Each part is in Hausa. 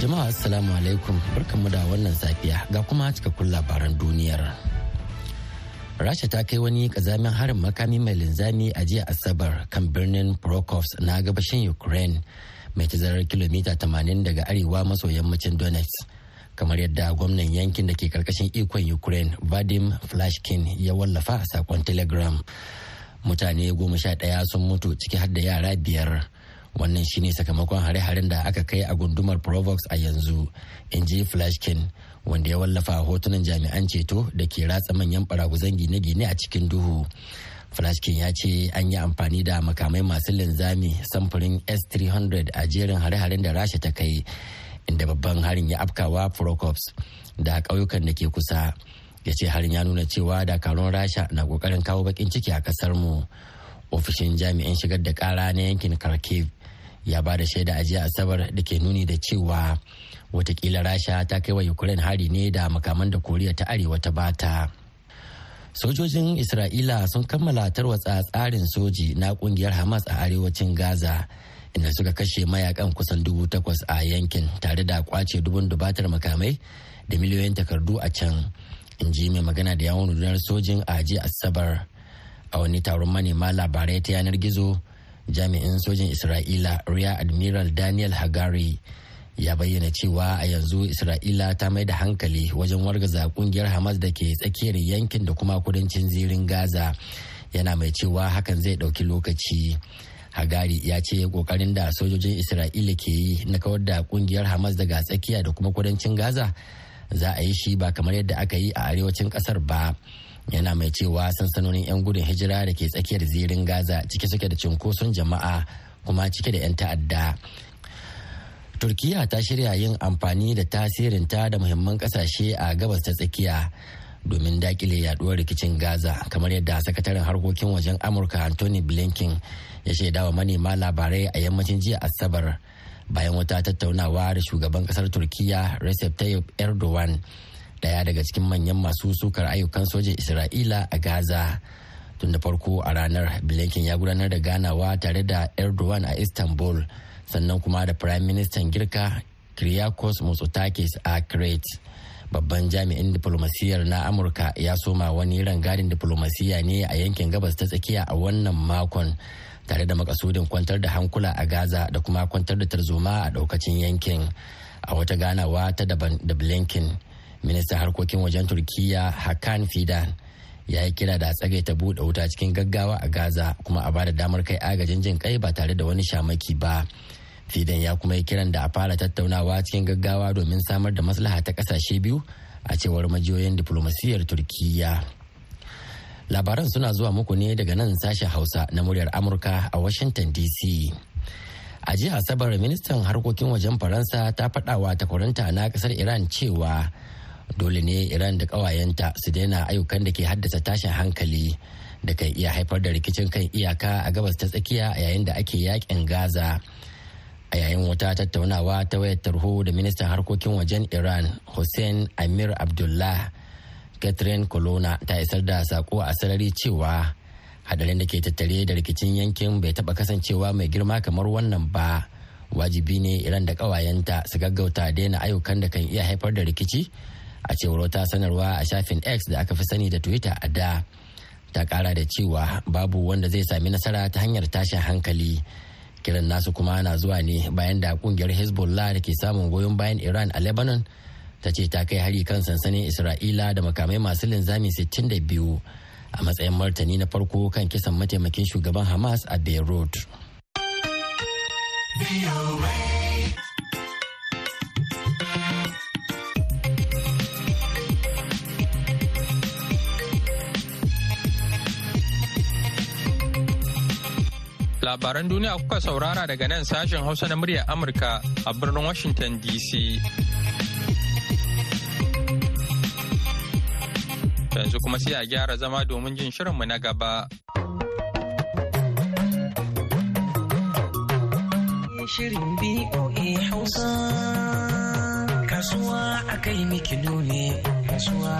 Jama'a Assalamu alaikum barkanmu da wannan safiya ga kuma cikakkun labaran duniyar. Rasha ta kai wani kazamin harin makami mai linzami a jiya Asabar kan birnin Prokofs na gabashin Ukraine mai tazarar kilomita 80 daga arewa maso yammacin Donetsk. kamar yadda gwamnan yankin da ke ƙarƙashin ikon Ukraine Vadim Flashkin ya wallafa a saƙon Telegram. Mutane goma sha ɗaya sun mutu ciki har da yara biyar. Wannan shine sakamakon hare-haren da aka kai a gundumar provox a yanzu in ji flashkin wanda ya wallafa hotunan jami'an ceto da ke ratsa manyan baraguzan gine-gine a cikin duhu. Flashkin ya ce an yi amfani da makamai masu linzami samfurin s-300 a jerin hare-haren da rasha ta kai inda babban harin ya afkawa procops da ƙauyukan da ke kusa. Ya ce harin ya nuna cewa dakarun rasha na ƙoƙarin kawo bakin ciki a ƙasar mu ofishin jami'in shigar da ƙara na yankin kharkiv ya ba da shaida a jiya asabar da ke nuni da cewa wataƙila rasha ta kai wa ukraine hari ne da makaman da koriya ta arewa ta bata sojojin isra'ila sun kammala tarwatsa tsarin soji na ƙungiyar hamas a arewacin gaza inda suka kashe mayaƙan kusan dubu takwas a yankin tare da ƙwace dubun dubatar makamai da miliyoyin takardu a can in ji mai magana da yawon rundunar sojin a jiya asabar. A wani taron manema labarai ta yanar gizo jami'in sojin isra'ila rear admiral daniel hagari ya bayyana cewa a yanzu isra'ila ta mai da hankali wajen wargaza ƙungiyar hamas da ke tsakiyar yankin da kuma kudancin zirin gaza. Yana mai cewa hakan zai ɗauki lokaci. Hagari ya ce ƙoƙarin da sojojin isra'ila ke yi na kawar da ƙungiyar hamas daga tsakiya da kuma kudancin gaza za a yi shi ba kamar yadda aka yi a arewacin ƙasar ba. Yana mai cewa sansanonin 'yan gudun hijira da ke tsakiyar zirin gaza cike suke da cunkoson jama'a kuma cike da 'yan ta'adda. Turkiya ta shirya yin amfani da tasirinta da muhimman ƙasashe a gabas ta tsakiya domin daƙile yaduwar rikicin gaza kamar yadda sakataren harkokin wajen amurka anthony blinken ya shaidawa manema labarai a yammacin jiya asabar bayan wata tattaunawa da shugaban ƙasar turkiya recep tayyip erdogan ɗaya daga cikin manyan masu sukar ayyukan sojin isra'ila a gaza. Tun da farko a ranar blinken ya gudanar da ganawa tare da erdogan a istanbul sannan kuma da prime minister girka kyriakos mitsotakis a crete. Babban jami'in diplomasiyyar na amurka ya soma wani rangadin diplomasiyya ne a yankin gabas ta tsakiya a wannan makon tare da makasudin kwantar da hankula a gaza da kuma kwantar da tarzoma a daukacin yankin. A wata ganawa ta daban da blinken ministan harkokin wajen turkiya hakan fidan ya yi kira da tsagaita buɗe wuta cikin gaggawa a gaza kuma a ba da damar kai agajin jin kai ba tare da wani shamaki ba. Fidan ya kuma yi kiran da a fara tattaunawa cikin gaggawa domin samar da maslaha ta ƙasashe biyu a cewar majiyoyin diplomasiyyar turkiya labaran suna zuwa muku ne daga nan sashen hausa na muryar amurka a washington dc a jiya asabar ministan harkokin wajen faransa ta faɗawa takwaranta na ƙasar iran cewa dole ne iran da ƙawayenta su daina ayyukan da ke haddasa tashin hankali da kan iya haifar da rikicin kan iyaka a gabas ta tsakiya a yayin da ake yaƙin gaza. A yayin wata tattaunawa ta wayar tarho da ministan harkokin wajen iran hussein amir abdullah catherine colonna ta isar da sako a sarari cewa hadarin da ke tattare da rikicin yankin bai taba kasancewa mai girma kamar wannan ba. Wajibi ne iran da ƙawayenta su gaggauta daina ayyukan da kan iya haifar da rikici a cewar wata sanarwa a shafin x da aka fi sani da twitter a da ta kara da cewa babu wanda zai sami nasara ta hanyar tashin hankali. Kiran nasu kuma na zuwa ne bayan da ƙungiyar hezbollah da ke samun goyon bayan iran a lebanon ta ce ta kai hari kan sansanin isra'ila da makamai masu linzami 62 a matsayin martani na farko kan kisan mataimakin shugaban hamas a beirut. Labaran duniya kuka saurara daga nan sashen Hausa na muryar Amurka a birnin Washington DC. Yanzu kuma sai a gyara zama domin jin shirinmu na gaba. Shirin BOA Hausa Kasuwa akai miki ne Kasuwa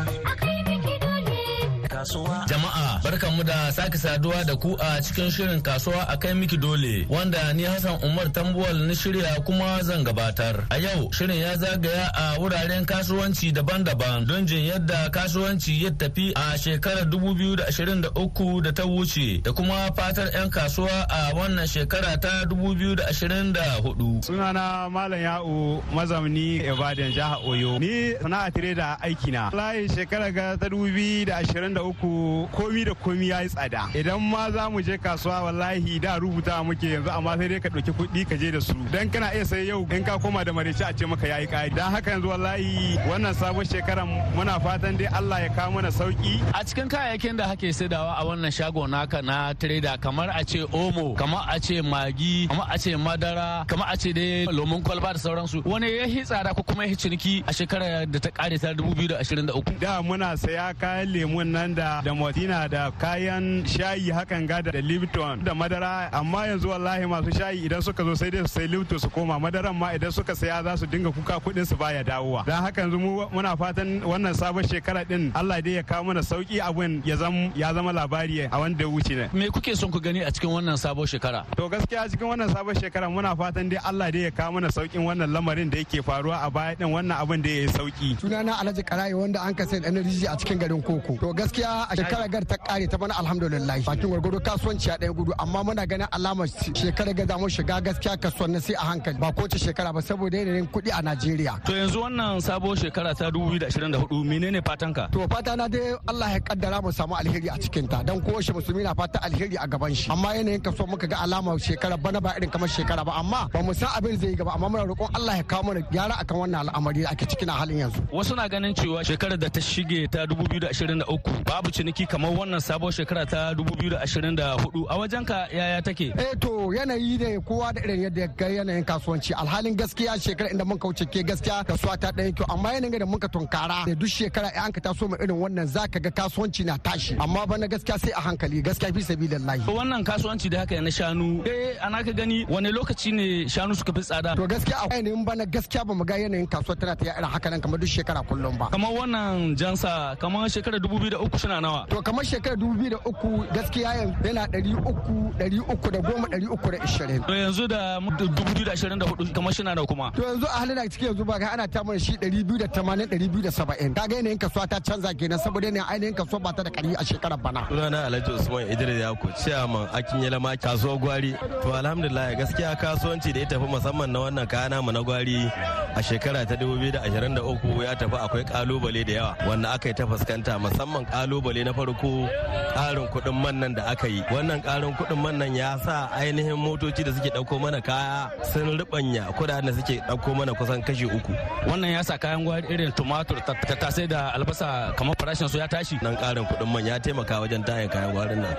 kasuwa. Jama'a barkanmu da sake saduwa da ku a cikin shirin kasuwa a kai miki dole wanda ni Hassan Umar Tambuwal na shirya kuma zan gabatar. A yau shirin ya zagaya a wuraren kasuwanci daban-daban don jin yadda kasuwanci ya tafi a shekarar 2023 da ta wuce da kuma fatar 'yan kasuwa a wannan shekara ta 2024. Sunana Malam Ya'u mazamni Ibadan jihar Oyo. Ni sana'a tire da aikina. Layi shekara ga ta 2023 uku komi da komi ya yi tsada. Idan ma za mu je kasuwa wallahi da rubuta muke yanzu amma sai dai ka ɗauki kuɗi ka je da su. Dan kana iya sai yau in ka koma da marece a ce maka yayi ƙari. Dan haka yanzu wallahi wannan sabon shekaran muna fatan dai Allah ya kawo mana sauƙi a cikin kayayyakin da hake saidawa a wannan shago naka na trader kamar a ce omo kamar a ce magi kamar a ce madara kamar a ce dai lomin kwalba da sauransu wani ya hi tsada ko kuma ya ciniki a shekarar da ta kare ta 2023 da muna saya kayan lemun nan da da motina da kayan shayi hakan ga da lipton da madara. Amma yanzu wallahi masu shayi idan suka zo sai dai su sai lipton su koma. Madaran ma idan suka saya za su dinga kuka kuɗin su baya dawowa. Dan haka yanzu mu muna fatan wannan sabon shekara din Allah dai ya kawo mana sauƙi abun ya zama ya zama labari a wanda ya wuce ne. Me kuke son ku gani a cikin wannan sabon shekara? To gaskiya cikin wannan sabon shekara muna fatan dai Allah dai ya kawo mana saukin wannan lamarin da yake faruwa a baya din wannan abin da ya yi sauƙi. Sunana Alhaji Karayi wanda an kasa energy a cikin garin Koko. To gaskiya a shekara gar ta kare ta bana alhamdulillah bakin gwargwado kasuwanci a ɗaya gudu amma muna ganin alamar shekara ga za mu shiga gaskiya kasuwan sai a hankali ba kowace shekara ba saboda yanayin kuɗi a Najeriya. To yanzu wannan sabo shekara ta 2024 menene fatan ka? To fata na dai Allah ya kaddara mu samu alheri a cikin ta dan kowace musulmi na fata alheri a gaban shi amma yanayin kasuwa muka ga alamar shekara bana ba irin kamar shekara ba amma ba mu san abin zai gaba amma muna roƙon Allah ya kawo mana gyara akan wannan al'amari da ake cikin halin yanzu. Wasu na ganin cewa shekarar da ta shige ta 2023 babu ciniki kamar wannan sabon shekara ta 2024 a wajen ka yaya take? Eh to yanayi da kowa da irin yadda ga yanayin kasuwanci. Alhalin gaskiya shekara inda mun kauce ke gaskiya kasuwa ta ɗaya kyau. Amma yanayin da muka tunkara da duk shekara an ka taso mu irin wannan zaka ga kasuwanci na tashi. Amma bana gaskiya sai a hankali gaskiya fi sabilillahi. Wannan kasuwanci da haka na shanu eh ana ka gani wani lokaci ne shanu suka fi tsada? To gaskiya a yanayin bana gaskiya ba mu ga yanayin kasuwa tana ta irin haka nan kamar duk shekara kullum ba. Kamar wannan jansa kamar shekara 2003 suna nawa to kamar shekara dubu biyu da uku gaskiya yana ɗari uku ɗari uku da goma ɗari uku da ishirin. To yanzu da dubu biyu da ashirin da huɗu kamar shi na da kuma. To yanzu a halin da cikin yanzu ba ga ana ta shi ɗari biyu da tamanin ɗari biyu da saba'in. Ka ga yanayin kasuwa ta canza kenan saboda yanayin ainihin kasuwa ba ta da ƙari a shekarar bana. Sunana Alhaji Usman Idris Yako ciyaman akin yalama kasuwar gwari. To alhamdulillah gaskiya kasuwanci da ya tafi musamman na wannan kaya mu na gwari a shekara ta dubu biyu da ashirin da uku ya tafi akwai ƙalubale da yawa wanda aka yi ta fuskanta musamman ƙalubale na farko ƙarin kuɗin man nan da aka yi. Wannan ƙarin kuɗin man nan ya sa ainihin motoci da suke ɗauko mana kaya sun ribanya kuɗaɗen da suke ɗauko mana kusan kashi uku. Wannan ya sa kayan gwari irin tumatur tattasai da albasa kamar farashin su ya tashi. Nan ƙarin kuɗin man ya taimaka wajen tayin kayan gwarin nan.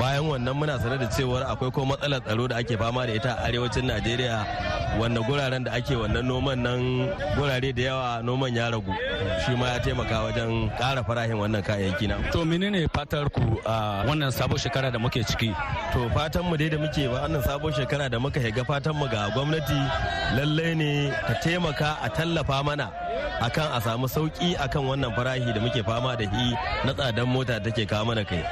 Bayan wannan muna sanar da cewar akwai ko matsalar tsaro da ake fama da ita a arewacin najeriya wanda guraren da ake wannan noman nan gurare da yawa noman ya ragu. Shi ma ya taimaka wajen ƙara farashin wannan kayayyaki na to menene fatar ku a wannan sabon shekara da muke ciki? To fatan mu dai da muke ba wannan sabon shekara da muka shiga fatan mu ga gwamnati lallai ne ta taimaka a tallafa mana akan a samu sauƙi akan wannan farahi da muke fama da shi na tsadan mota take kawo mana kai.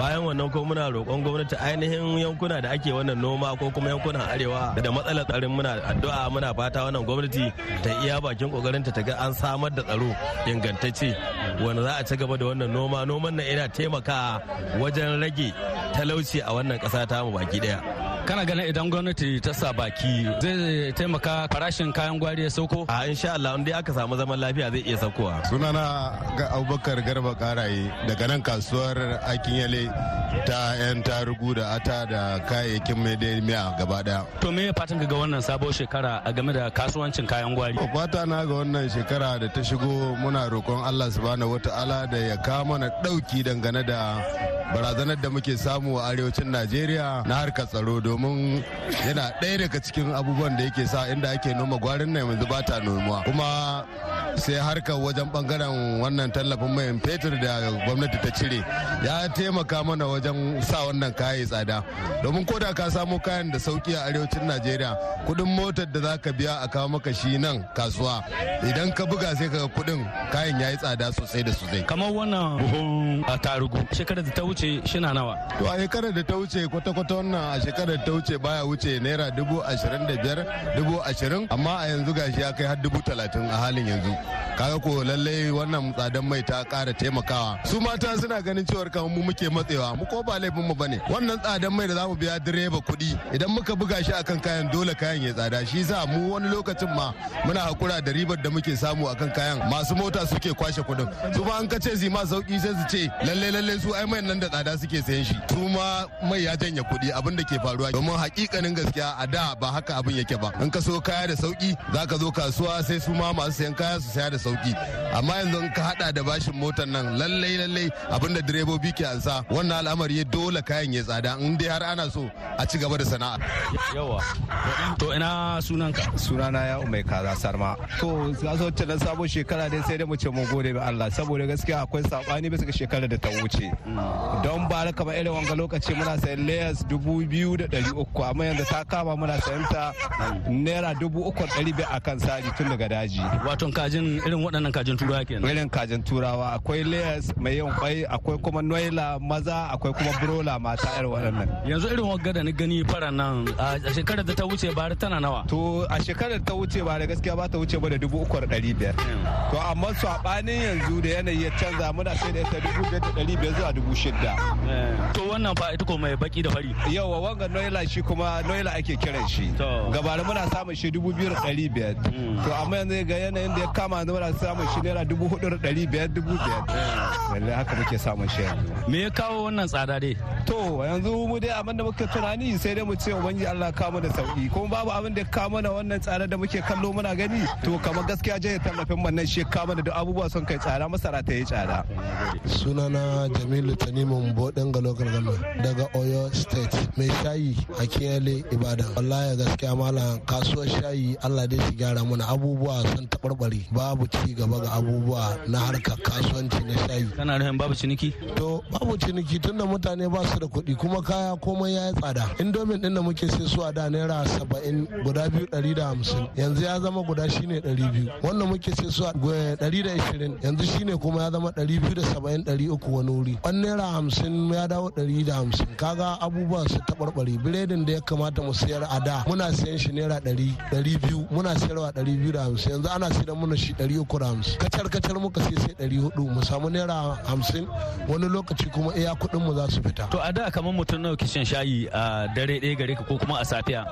Bayan wannan ko muna roƙon gwamnati ainihin yankuna da ake wannan noma ko kuma yankunan arewa da matsalar tsarin muna addu'a muna fata wannan gwamnati ta iya bakin kokarinta ta ga an samar da tsaro ingantacce. Wanda za a ci gaba da wannan noma. Noman nan yana taimaka wajen rage talauci a wannan ƙasa ta mu baki ɗaya kana ganin idan gwamnati ta sa baki zai taimaka farashin kayan gwari ya sauko? A insha Allah in dai aka samu zaman lafiya zai iya saukowa. Sunana ga abubakar garba karaye daga nan kasuwar akin yale ta yan tarugu da ata da kayayyakin mai da miya gaba ɗaya to me ya fatan ga wannan sabon shekara a game da kasuwancin kayan gwari? Fata na ga wannan shekara da ta shigo muna roƙon Allah subhanahu wataala da ya kawo mana ɗauki dangane da barazanar da muke samu a arewacin Najeriya na harkar tsaro domin yana ɗaya daga cikin abubuwan da yake sa inda ake noma gwarin nan yanzu ba ta nomuwa. Kuma sai harkar wajen ɓangaren wannan tallafin mai fetur da gwamnati ta cire ya taimaka mana wajen sa wannan kaya tsada. Domin ko da ka samo kayan da sauƙi a arewacin najeriya kuɗin motar da za ka biya a kawo maka shi nan kasuwa idan ka buga sai ka kuɗin kayan ya yi tsada sosai da sosai. Kamar wannan buhun a tarugu shekarar da ta wuce shina nawa? To a shekarar da ta wuce kwata-kwata wannan a shekarar ta wuce baya wuce naira dubu ashirin da biyar dubu ashirin. Amma a yanzu gashi ya kai har dubu talatin a halin yanzu. Kaga ko lallai wannan tsadan mai ta kara taimakawa. Su mata suna ganin cewar kamar mu muke matsewa mu ko ba laifin mu ba ne. Wannan tsadan mai da za mu biya direba kuɗi idan muka buga shi akan kayan dole kayan ya tsada. Shi sa mu wani lokacin ma muna hakura da ribar da muke samu akan kayan. Masu mota suke kwashe kuɗin. Su ma an ka ce su ma sauƙi sai su ce lalle lalle su ai mai nan da tsada suke sayan shi. Su ma mai ya janye kuɗi abin da ke faruwa domin hakikanin gaskiya a da ba haka abin yake ba. In ka so kaya da sauƙi zaka zo kasuwa sai su ma masu sayan kaya su saya da sauƙi. Amma yanzu in ka hada da bashin motar nan lallai lallai abin da direbobi ke ansa wannan al'amari ya dole kayan ya tsada in dai har ana so a ci gaba da sana'a. Yawa. To ina sunanka? Sunana ya umai kaza sarma. To kasuwancin na sabon shekara dai sai dai mu ce mun gode ga Allah saboda gaskiya akwai saɓani bisa ga shekarar da ta wuce. Don ba da kamar irin wanga lokaci muna sayan layers dubu biyu da ɗari uku amma yanzu ta kama muna sayan ta naira dubu uku ɗari biyar akan sari tun daga daji. Wato kajin irin waɗannan kajin turawa kenan. Irin kajin turawa akwai layers mai yin kwai akwai kuma noila maza akwai kuma brola mata irin waɗannan. Yanzu irin wagga da ni gani fara nan a shekarar da ta wuce ba tana nawa? To a shekarar da ta wuce ba da gaskiya ba ta wuce ba da dubu uku da ɗari biyar. To amma saɓanin yanzu da yanayi ya canza muna sai da ita dubu biyar da ɗari biyar zuwa dubu shida to wannan fa ita ko mai baki da fari. Yawa wanga noila shi kuma noila ake kiran shi. Gabara muna samun shi dubu biyu da ɗari biyar. To amma yanzu ga yanayin da ya kama yanzu muna samun shi naira dubu huɗu da ɗari biyar dubu biyar. Lallai haka muke samun shi me ya kawo wannan tsada dai? To yanzu mu dai abin da muke tunani sai dai mu ce ubangiji Allah kawo da sauƙi kuma babu abin da ya kawo mana wannan tsada da muke kallo muna gani to kamar gaskiya je tallafin man nan shi kawo mana da abubuwa sun kai tsada masara ta yi tsada. Sunana Jamilu Tanimun Bodin ga local government daga Oyo state. Mai shayi a Kiyale Ibadan. Wallahi gaskiya malam kasuwar shayi Allah dai shi gyara mana. Abubuwa sun taɓarɓare. Babu ci gaba ga abubuwa na harkar kasuwanci na shayi. Kana nufin babu ciniki? To babu ciniki tunda mutane ba su da kuɗi kuma kaya komai ya yi tsada. Indomin ɗin da muke sai su a da naira saba'in guda biyu ɗari da hamsin. Yanzu ya zama guda shine ɗari biyu. Wannan muke sai su a ɗari da ashirin. Yanzu shine kuma ya zama ɗari biyu da saba'in ɗari uku wani wuri. Wani naira hamsin ya dawo ɗari da hamsin. Kaga abubuwa su taɓarɓare. Biredin da ya kamata mu sayar a da muna sayan shi naira ɗari ɗari biyu. Muna sayarwa ɗari biyu da hamsin. Yanzu ana sayar muna shi ɗari uku da hamsin kacar kacar muka sai sai ɗari huɗu mu samu naira hamsin wani lokaci kuma iya kuɗin mu za su fita. to a da kamar mutum nawa ke shan shayi a dare ɗaya gare ka ko kuma a safiya.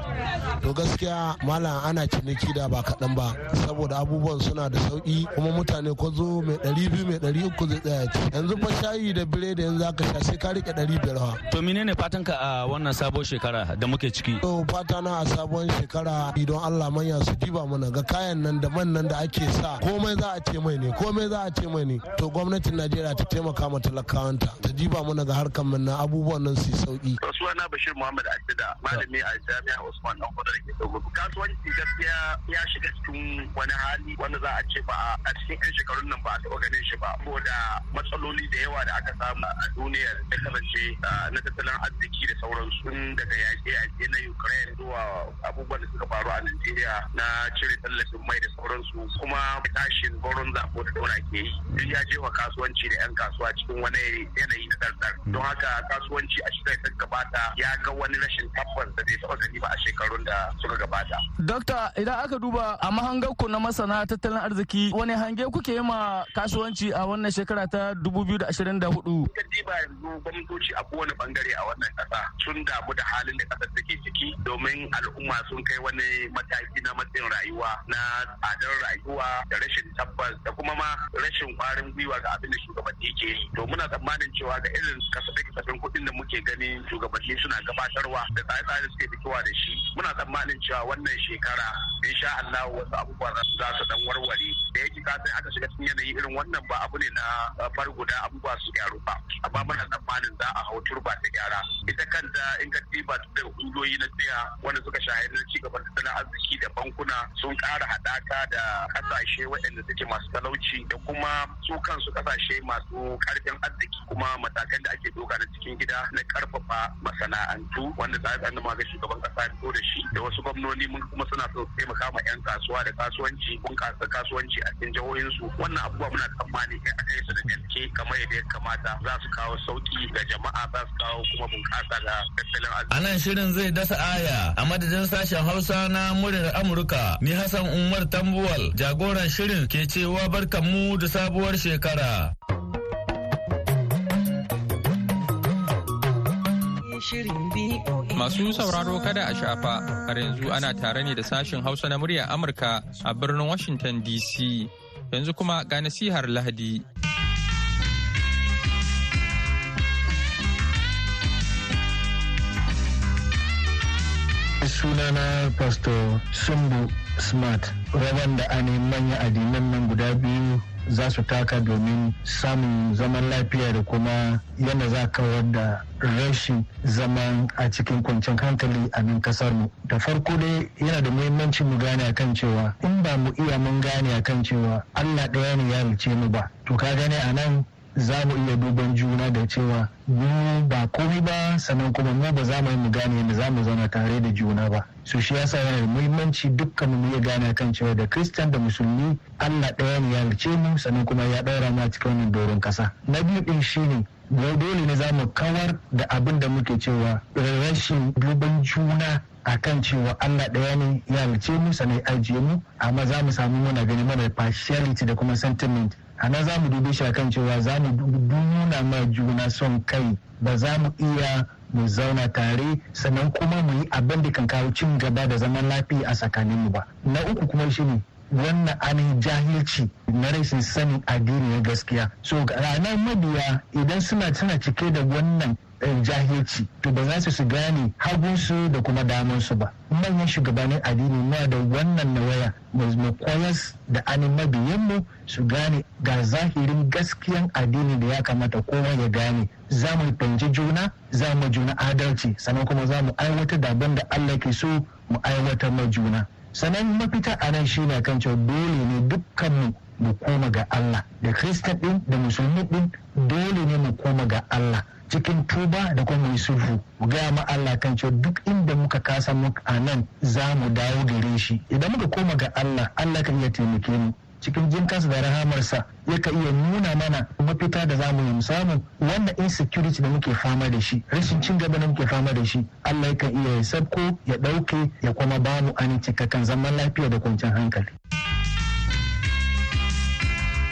to gaskiya malam ana ciniki da ba kaɗan ba saboda abubuwan suna da sauƙi kuma mutane ko zo mai ɗari biyu mai ɗari uku zai tsaya ci yanzu fa shayi da biredi yanzu aka sha sai ka riƙe ɗari biyar fa. to menene fatan ka a wannan sabon shekara da muke ciki. to fata na a sabon shekara idan Allah manya su diba mana ga kayan nan da man nan da ake sa komai za a ce mai ne komai za a ce mai ne to gwamnatin Najeriya ta taimaka ma talakawanta ta diba mana ga harkar mun na abubuwan nan su sauƙi. Sunana Bashir Muhammad Asida malami a jami'a Usman Dan Kudu da ke Dogo. Kasuwanci gaskiya ya shiga cikin wani hali wanda za a ce ba a cikin 'yan shekarun nan ba a taɓa ganin shi ba. Saboda matsaloli da yawa da aka samu a duniyar da kasance na tattalin arziki da sauransu daga yaƙe-yaƙe na Ukraine zuwa abubuwan da suka faru a Najeriya na cire tallafin mai da sauransu kuma tashin goron zabo da daura ke yi duk ya jefa kasuwanci da 'yan kasuwa cikin wani yanayi na ɗarɗar. Don haka kasuwanci a shekarar ta gabata ya ga wani rashin tabbas da bai taɓa gani ba a shekarun da suka gabata. Dokta idan aka duba a mahangar ku na masana tattalin arziki wani hange kuke yi ma kasuwanci a wannan shekara ta 2024? Ka diba yanzu gwamnatoci a kowane ɓangare a wannan ƙasa sun damu da halin da ƙasar take ciki domin al'umma sun kai wani mataki na matsayin rayuwa na tsadar rayuwa da rashin rashin tabbas da kuma ma rashin kwarin gwiwa ga abin da shugabanni ke yi. To muna tsammanin cewa ga irin kasafin kasafin kuɗin da muke ganin shugabanni suna gabatarwa da tsare-tsare suke fitowa da shi muna tsammanin cewa wannan shekara insha Allah wasu abubuwa za su dan warware. Da yake ka sai aka shiga cikin yanayi irin wannan ba abu ne na far guda abubuwa su gyaru ba. Amma muna tsammanin za a hau turba ta gyara. Ita kanta in ka diba da kungiyoyi na tsaya wanda suka shahara na cigaban tattalin arziki da bankuna sun ƙara haɗaka da ƙasashe waɗanda suke masu talauci da kuma su kansu ƙasashe masu ƙarfin arziki kuma matakan da ake doka na cikin gida na ƙarfafa masana'antu wanda tsare da maga shugaban ƙasa ya da shi da wasu gwamnoni mun kuma suna so taimaka ma 'yan kasuwa da kasuwanci bunƙasa kasuwanci a cikin jihohinsu wannan abubuwa muna tsammani in aka yi su da gaske kamar yadda ya kamata za su kawo sauƙi ga jama'a za su kawo kuma bunƙasa ga tattalin arziki. A nan shirin zai dasa aya a madadin sashen Hausa na muryar Amurka ni Hassan Umar Tambuwal jagoran shirin ke cewa barkanmu da sabuwar shekara. Masu sauraro kada a shafa, har yanzu ana tare ne da sashen Hausa na murya Amurka a birnin Washington DC. Yanzu kuma ga nasihar Lahadi. sunana pastor sumbu smart raban da ainihin manyan addinan nan guda biyu za su taka domin samun zaman lafiya da kuma yadda za kawar da rashin zaman a cikin kwanciyar hankali a nan ƙasar mu. Da farko dai yana da muhimmanci mu gane akan cewa in ba mu iya mun gane akan cewa allah ɗaya ne ya rice mu ba to ka gane a nan za mu iya duban juna da cewa mu ba komi ba sannan kuma mu ba za mu yi mu gane yadda za mu zauna tare da juna ba. So shi yasa yana da muhimmanci dukkan mu iya gane kan cewa da kristan da musulmi allah ɗaya ne ya rice mu sannan kuma ya ɗaura mu a cikin wannan doron kasa na biyu ɗin shine dole ne za mu kawar da abin da muke cewa rashin duban juna a kan cewa Allah ɗaya ne ya halice mu sannan ya ajiye mu amma za mu samu muna gani mana partiality da kuma sentiment. Ana za mu dube shi akan cewa za mu nuna ma juna son kai. Ba za mu iya mu zauna tare sannan kuma mu yi abin da kan kawo cin gaba da zaman lafiya a tsakaninmu ba. Na uku kuma shi ne wannan ainihin jahilci na rashin sanin addini gaskiya. So ranar mabiya idan suna suna cike da wannan jahilci. To ba za su su gane hagunsu da kuma damansu ba. Manyan shugabannin addini na da wannan nawaya mu koyas da anin mabiyanmu su gane ga zahirin gaskiyan addini da ya kamata kowa ya gane. Za mu fahimci juna za mu juna adalci sannan kuma za mu aiwatar da abin da Allah ke so mu aiwatar ma juna. Sannan mafita a nan shine kan cewa dole ne dukkanmu mu koma ga Allah da kristan din da musulmi din dole ne mu koma ga Allah. Cikin tuba da kuma yi sulhu. Mu gaya ma Allah kan cewa duk inda muka kasa muka a nan za mu dawo gare shi. Idan muka koma ga Allah Allah kan iya taimake mu. Cikin jin kansa da rahamarsa yaka iya nuna mana mafita da za mu yi. Samu wannan insecurity da muke fama da shi rashin cin gaba da muke fama da shi Allah yakan iya ya sabko ya ɗauke ya kuma ba mu an cikakken zaman lafiya da kwanciyar hankali.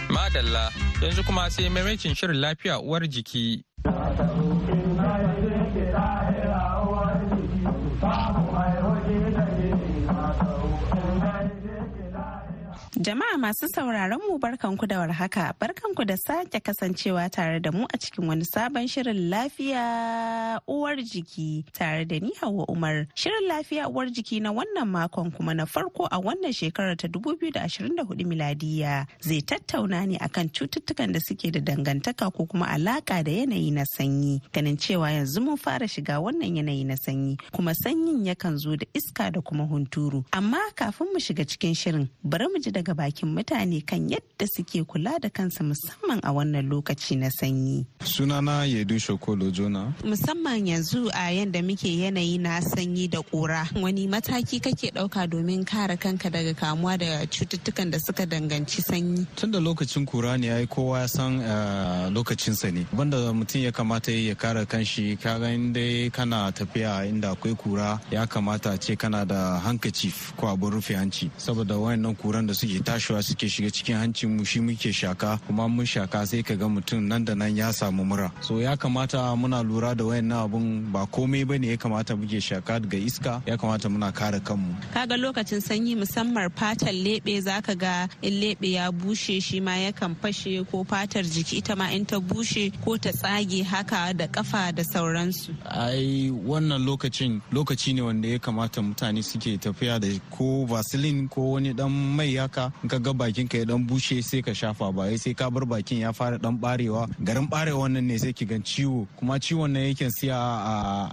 Madalla yanzu kuma sai maimacin shirin lafiya uwar jiki. Thank you. Jama'a masu sauraron mu barkanku da warhaka, barkanku da sake kasancewa tare da mu a cikin wani sabon shirin lafiya uwar jiki tare da ni Hauwa Umar. Shirin lafiya uwar jiki na wannan makon kuma na farko a wannan shekarar ta 2024 miladiya zai tattauna ne akan cututtukan da suke da dangantaka ko kuma alaka da yanayi na sanyi. Ganin cewa yanzu mun fara shiga wannan yanayi na sanyi kuma sanyin yakan zo da iska da kuma hunturu. Amma kafin mu shiga cikin shirin bari mu ji daga bakin mutane kan yadda suke kula da kansu musamman a wannan lokaci na sanyi. Sunana Yedu Shokolo Jona. Musamman yanzu a yadda muke yanayi na sanyi da ƙura. Wani mataki kake ɗauka domin kare kanka daga kamuwa da cututtukan da suka danganci sanyi? Tun da lokacin kura ne yayi kowa ya san lokacinsa ne. Banda mutum ya kamata ya kare kanshi kaga dai kana tafiya inda akwai kura ya kamata ce kana da hankacif ko abin rufe hanci saboda wayannan kuran da suke tashiwa suke shiga cikin hancin mu shi muke shaka. Kuma mun shaka sai ka ga mutum nan da nan ya samu mura. So ya kamata muna lura da wayannan abun ba komai ba ne ya kamata muke shaka daga iska. Ya kamata muna kare kanmu. Kaga lokacin sanyi musamman fatar lebe zaka ga in lebe ya bushe shi ma yakan fashe ko fatar jiki ita ma in ta bushe ko ta tsage haka da kafa da sauransu. Ai wannan lokacin lokaci ne wanda ya kamata mutane suke tafiya da ko vaseline ko wani dan mai haka in ka ga bakin ka ya dan bushe sai ka shafa ba sai ka bar bakin ya fara dan barewa. Garin barewa wannan ne sai ki gan ciwo. Kuma ciwon nan yake siya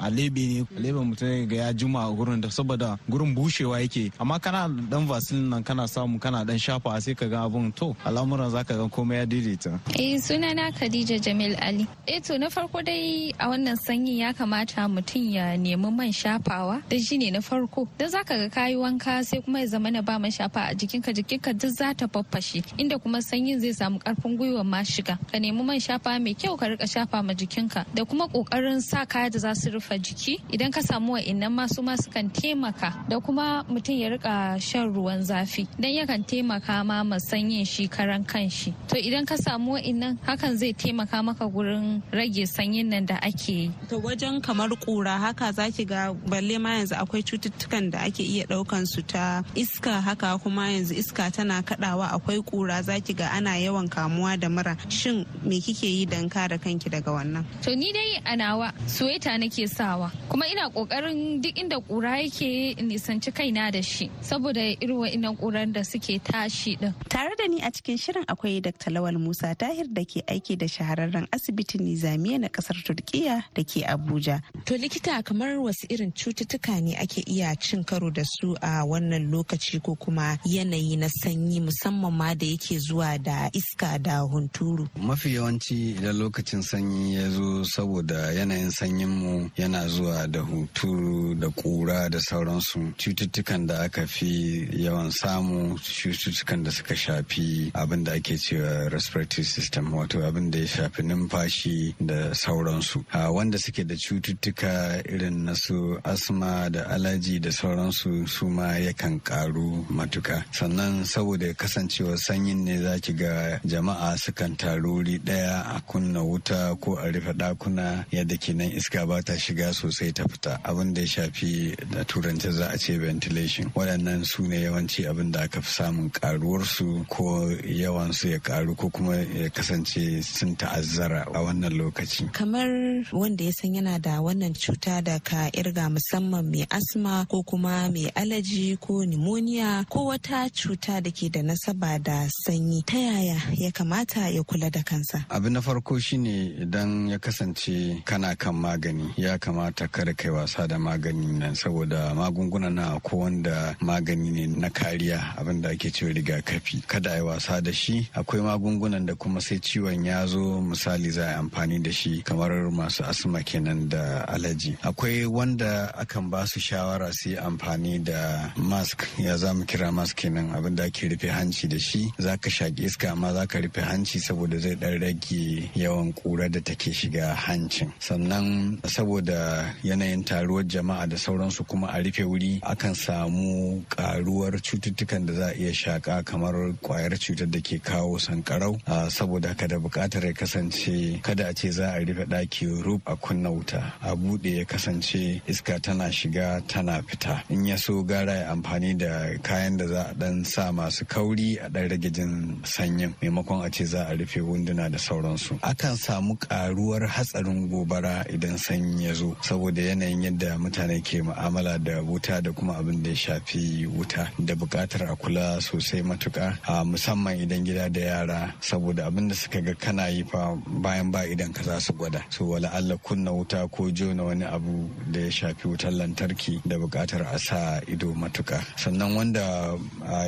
a lebe ne. Lebe mutum ga ya juma a gurin da saboda gurin bushewa yake. Amma kana dan vaseline nan kana samu kana dan shafa sai ka ga abun to al'amuran zaka ga komai ya daidaita. Eh sunana Khadija Jamil Ali. Eh to na farko dai a wannan sanyi ya kamata mutum ya nemi man shafawa. Da shi ne na farko. Dan zaka ga kayi wanka sai kuma ya zama na ba man shafa a jikinka jikinka duk za ta faffashe inda kuma sanyin zai samu ƙarfin gwiwa ma shiga. Ka nemi man shafa mai kyau ka riƙa shafa ma jikinka da kuma ƙoƙarin sa kaya da za su rufe jiki. Idan ka samu wa'innan masu ma sukan taimaka da kuma mutum ya riƙa shan ruwan zafi dan yakan taimaka ma ma sanyin shi karan kanshi to idan ka samu wa'innan hakan zai taimaka maka gurin rage sanyin nan da ake yi. To wajen kamar kura haka zaki ga balle ma yanzu akwai cututtukan da ake iya ɗaukan su ta iska haka kuma yanzu iska tana kadawa akwai kura zaki ga ana yawan kamuwa da mura. Shin me kike yi dan kare kanki daga wannan? To ni dai a nawa suweta nake sawa kuma ina ƙoƙarin duk inda kura yake nisanci kaina da shi saboda irin wa'innan kuran da suke tashi din tare da ni a cikin shirin akwai dr. Lawal musa tahir da ke aiki da shahararren asibitin nizamiya na ƙasar turkiya da ke abuja. To likita kamar wasu irin cututtuka ne ake iya cin karo da su a wannan lokaci ko kuma yanayi na sanyi musamman ma da yake zuwa da iska da hunturu. Mafi yawanci idan lokacin sanyi ya zo saboda yanayin sanyin mu yana zuwa da hunturu da kura da sauransu. Cututtukan da aka fi yawan samu cututtukan da suka shafi abin da ake cewa respiratory system wato abin da ya shafi numfashi da sauransu. Wanda suke da cututtuka irin na su asma da alaji da sauransu su ma yakan karu matuka. Sannan saboda kasancewa sanyin ne za ki ga jama'a sukan taruri ɗaya a kunna wuta ko a rufe dakuna yadda kenan iska ba ta shiga sosai ta fita. Abin da ya shafi da turanci za a ce ventilation. Waɗannan su ne yawanci abin da aka fi samun karuwarsu ko yawansu ya karu ko kuma ya kasance sun ta'azzara a wannan lokaci kamar wanda ya san yana da wannan cuta da ka irga musamman mai asma ko kuma mai alaji ko pneumonia ko wata cuta da ke da nasaba da sanyi ta yaya ya kamata ya kula da kansa? Abu na farko shine idan ya kasance kana kan magani ya kamata kada kai wasa da magani nan saboda magunguna na ko wanda magani ne na kariya abin da ake cewa rigakafi. Kada a yi wasa da shi. Akwai magungunan da kuma sai ciwon ya zo misali za a amfani da shi kamar masu asma kenan da alaji. Akwai wanda akan ba su shawara su yi amfani da mask ya za mu kira mask kenan abin da ake rufe hanci da shi za ka shaƙi iska amma za ka rufe hanci saboda zai ɗan rage yawan ƙura da take shiga hancin. Sannan saboda yanayin taruwar jama'a da sauransu kuma a rufe wuri akan samu ƙaruwar cututtukan da za a iya shaƙa kamar ƙwayar cutar da ke kawo sankarau saboda haka da buƙatar ya kasance kada a ce za a rufe ɗaki rub a kunna wuta. A buɗe ya kasance iska tana shiga tana fita. In ya so gara ya amfani da kayan da za a dan sa masu kauri a dan rage jin sanyin maimakon a ce za a rufe wunduna da sauransu. Akan samu karuwar hatsarin gobara idan sanyi ya zo saboda yanayin yadda mutane ke mu'amala da wuta da kuma abin da ya shafi wuta da buƙatar a kula sosai matuka a musamman idan gida da yara saboda abin da suka ga kana yi fa bayan ba idan ka za su gwada. So wala Allah kunna wuta ko jona wani abu da ya shafi wutar lantarki da buƙatar a sa ido matuka sannan wanda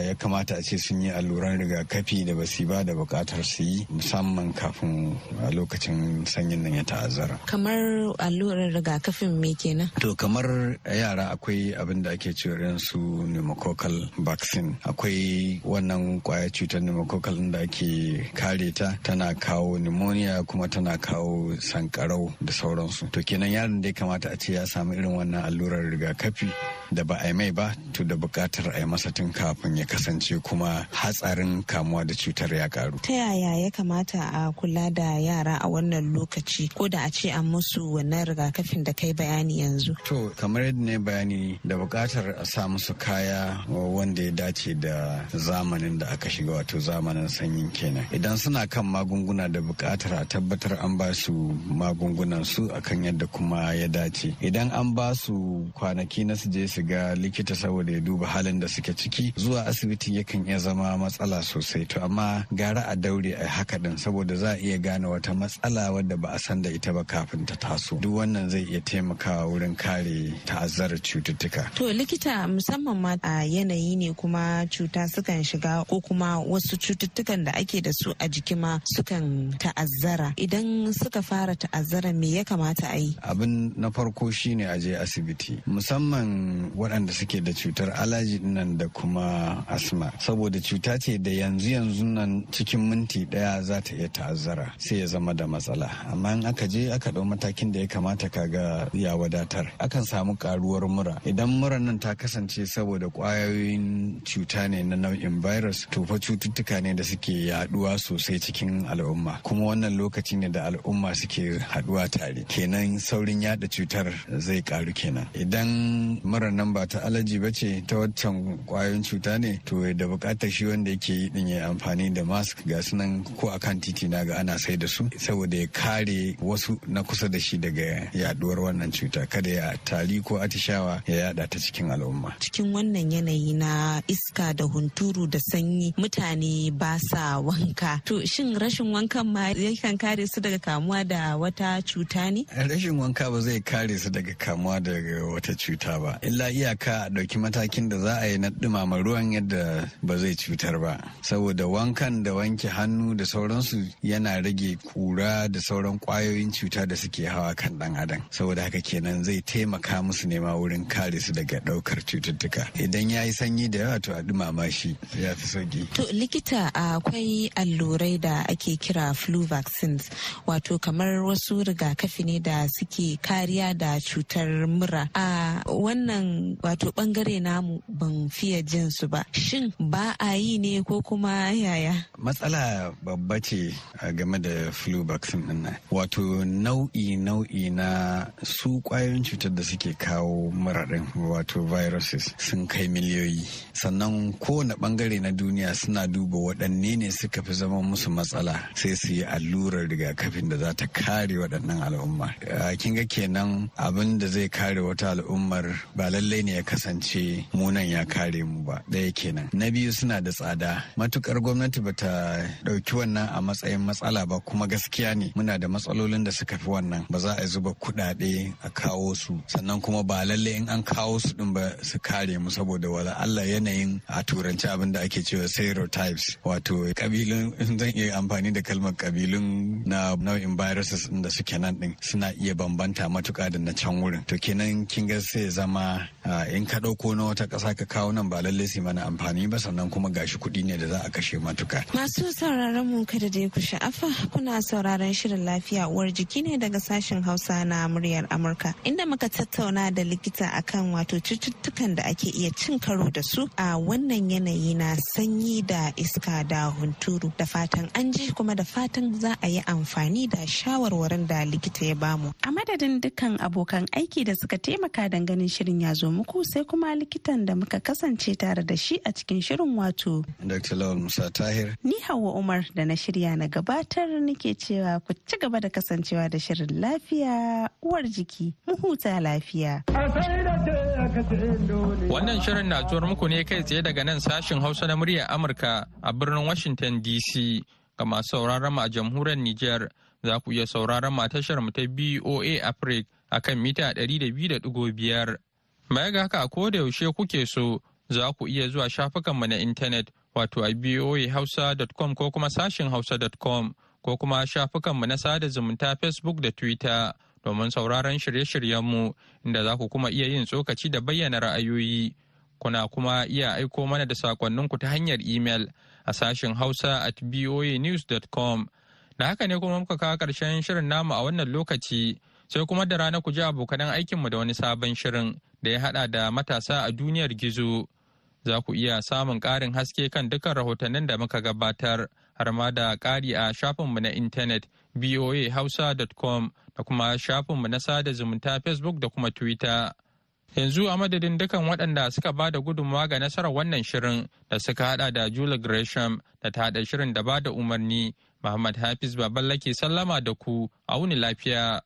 ya kamata a ce sun yi alluran rigakafi da basi ba da buƙatar su yi musamman kafin a lokacin sanyin nan ya ta'azzara. Kamar allurar rigakafin me kenan? To kamar yara akwai abin da ake cewa su pneumococcal vaccine. Akwai wannan ƙwayar cutar pneumococcal da ake kare ta tana kawo pneumonia kuma tana kawo sankarau da sauransu. To kenan yaron da ya kamata a ce ya samu irin wannan allurar rigakafi da ba a yi mai ba to da buƙatar a yi masa tun kafin ya kasance kuma hatsarin kamuwa da cutar ya karu. Ta yaya ya kamata a kula da yara a wannan lokaci? Ko da a ce an musu wannan rigakafin da kai bayani yanzu? To kamar yadda ne bayani da buƙatar a sa musu kaya wanda ya dace da zamanin da aka shiga wato zamanin sanyin kenan. Idan suna kan magunguna da buƙatar a tabbatar an ba su magungunan su akan yadda kuma ya dace. Idan an ba su kwanaki na su je su ga likita saboda ya duba halin da suke ciki zuwa asibitin yakan iya zama matsala sosai. To amma gara a daure a haka din saboda za a iya gane wata matsala wadda ba a san da ita ba kafin ta taso. Duk wannan zai iya taimakawa wurin kare ta'azzarar cututtuka. To likita musamman ma a yanayi ne kuma cuta sukan shiga ko kuma wasu cututtukan da ake da su a jiki ma sukan ta'azzara. Idan suka fara ta'azzara me ya kamata a yi? Abin na farko shine a je asibiti. Musamman waɗanda suke da cutar alaji nan da kuma asma. Saboda cuta ce da yanzu yanzu nan cikin minti ɗaya za ta iya ta'azzara sai ya zama da matsala. Amma in aka je aka ɗau matakin da ya kamata kaga ya wadatar. Akan samu karuwar mura. Idan mura nan ta kasance saboda ƙwayoyin cuta ne na nau'in virus to fa cututtuka ne da suke yaɗuwa sosai cikin al'umma. Kuma wannan lokaci ne da al'umma suke haɗuwa tare. Kenan saurin yada cutar zai karu kenan. Idan mura nan ba ta alaji ba ce ta waccan ƙwayoyin cuta ne to da buƙatar shi wanda yake yi din ya amfani da mask ga sunan ko akan titi na ga ana sai da su saboda ya kare wasu na kusa da shi daga yaduwar wannan cuta. Kada ya tari ko atishawa ya yada ta cikin al'umma. Cikin wannan yanayi na iska da hunturu da sanyi mutane ba sa wanka. To shin rashin wankan ma yakan kare su daga kamuwa da wata cuta ne? Rashin wanka ba zai kare su daga kamuwa daga wata cuta ba. Illa iyaka a ɗauki matakin da za a yi na ɗumama ruwan yadda ba zai cutar ba. Saboda wankan da wanke hannu da sauransu yana rage kura da sauran ƙwayoyin cuta da suke hawa kan ɗan adam. Saboda haka kenan zai taimaka musu nema wurin kare su daga ɗaukar cututtuka. Idan ya yi sanyi da yawa to a ɗumama shi ya fi sauƙi to likita akwai allurai da ake kira flu vaccines wato kamar wasu rigakafi ne da suke kariya da cutar mura. A wannan wato ɓangare namu ban fiye jin su ba. Shin ba a yi ne ko kuma yaya? Matsala babba ce game da flu vaccine ɗin nan. Wato nau'i nau'i na su ƙwayoyin cutar da suke kawo mura din wato viruses sun kai miliyoyi. Sannan kowane ɓangare na duniya suna duba waɗanne ne suka fi zama musu matsala sai su yi allurar rigakafin da za ta kare waɗannan al'umma. Kin ga kenan abin da zai kare wata al'ummar ba lallai ne ya kasance munan ya kare mu ba. Ɗaya kenan. Na biyu suna da tsada. Matukar gwamnati ba ta ɗauki wannan a matsayin matsala ba kuma gaskiya ne. Muna da matsalolin da suka fi wannan. Ba za a zuba kuɗaɗe a kawo su. Sannan kuma ba lallai in an kawo su ɗin ba su kare mu saboda wala Allah yanayin a turanci abin da ake cewa stereotypes. Wato kabilun zan iya amfani da kalmar kabilun na nau'in viruses da suke nan din suna iya bambanta matuka da na can wurin. To kenan kin ga sai zama in ka ɗauko na wata ƙasa ka kawo nan ba lallai su mana amfani ba sannan kuma gashi kuɗi ne da za a kashe matuka. Masu sauraron mu kada da ku sha'afa kuna sauraron shirin lafiya uwar jiki ne daga sashen Hausa na muryar Amurka inda muka tattauna da likita akan wato cututtukan da ake iya cin karo da su a wannan yanayi na sanyi da iska da hunturu da fatan an ji kuma da fatan za a yi amfani da shawarwarin da likita ya ba mu. A madadin dukkan abokan aiki da suka taimaka don ganin shirin ya zo muku sai kuma likitan da muka kasance tare da shi a cikin shirin wato. Dr. Lawal Musa Tahir. Ni Hauwa Umar da na shirya na gabatar nake cewa ku ci gaba da kasancewa da shirin lafiya uwar jiki mu huta lafiya. Wannan shirin na zuwar muku ne kai tsaye daga nan sashin Hausa na muryar Amurka a birnin Washington DC. Ga masu sauraron mu a jamhuriyar Nijar za ku iya sauraron mu a tashar mu ta BOA Africa a kan mita 200.5. Baya ga haka ko da yaushe kuke so za ku iya zuwa shafukanmu na intanet wato a boahausa.com ko kuma sashin hausa.com ko kuma shafukanmu na sada zumunta Facebook da Twitter domin sauraron shirye-shiryenmu inda za ku kuma iya yin tsokaci da bayyana ra'ayoyi. Kuna kuma iya aiko mana da sakonninku ta hanyar imel a sashin hausa at boanews.com. Da haka ne kuma muka kawo ƙarshen shirin namu a wannan lokaci sai kuma da rana ku ji abokanan aikinmu da wani sabon shirin da ya haɗa da matasa a duniyar gizo. Za ku iya samun ƙarin haske kan dukkan rahotannin da muka gabatar har ma da ƙari a shafinmu na intanet voahausa.com da kuma shafinmu na sada zumunta facebook da kuma twitter. Yanzu a madadin dukan waɗanda suka ba da gudunmawa ga nasarar wannan shirin da suka hada da Julie Gresham da ta haɗa shirin da ba da umarni, Muhammad Hafiz Baballake sallama da ku a wuni lafiya.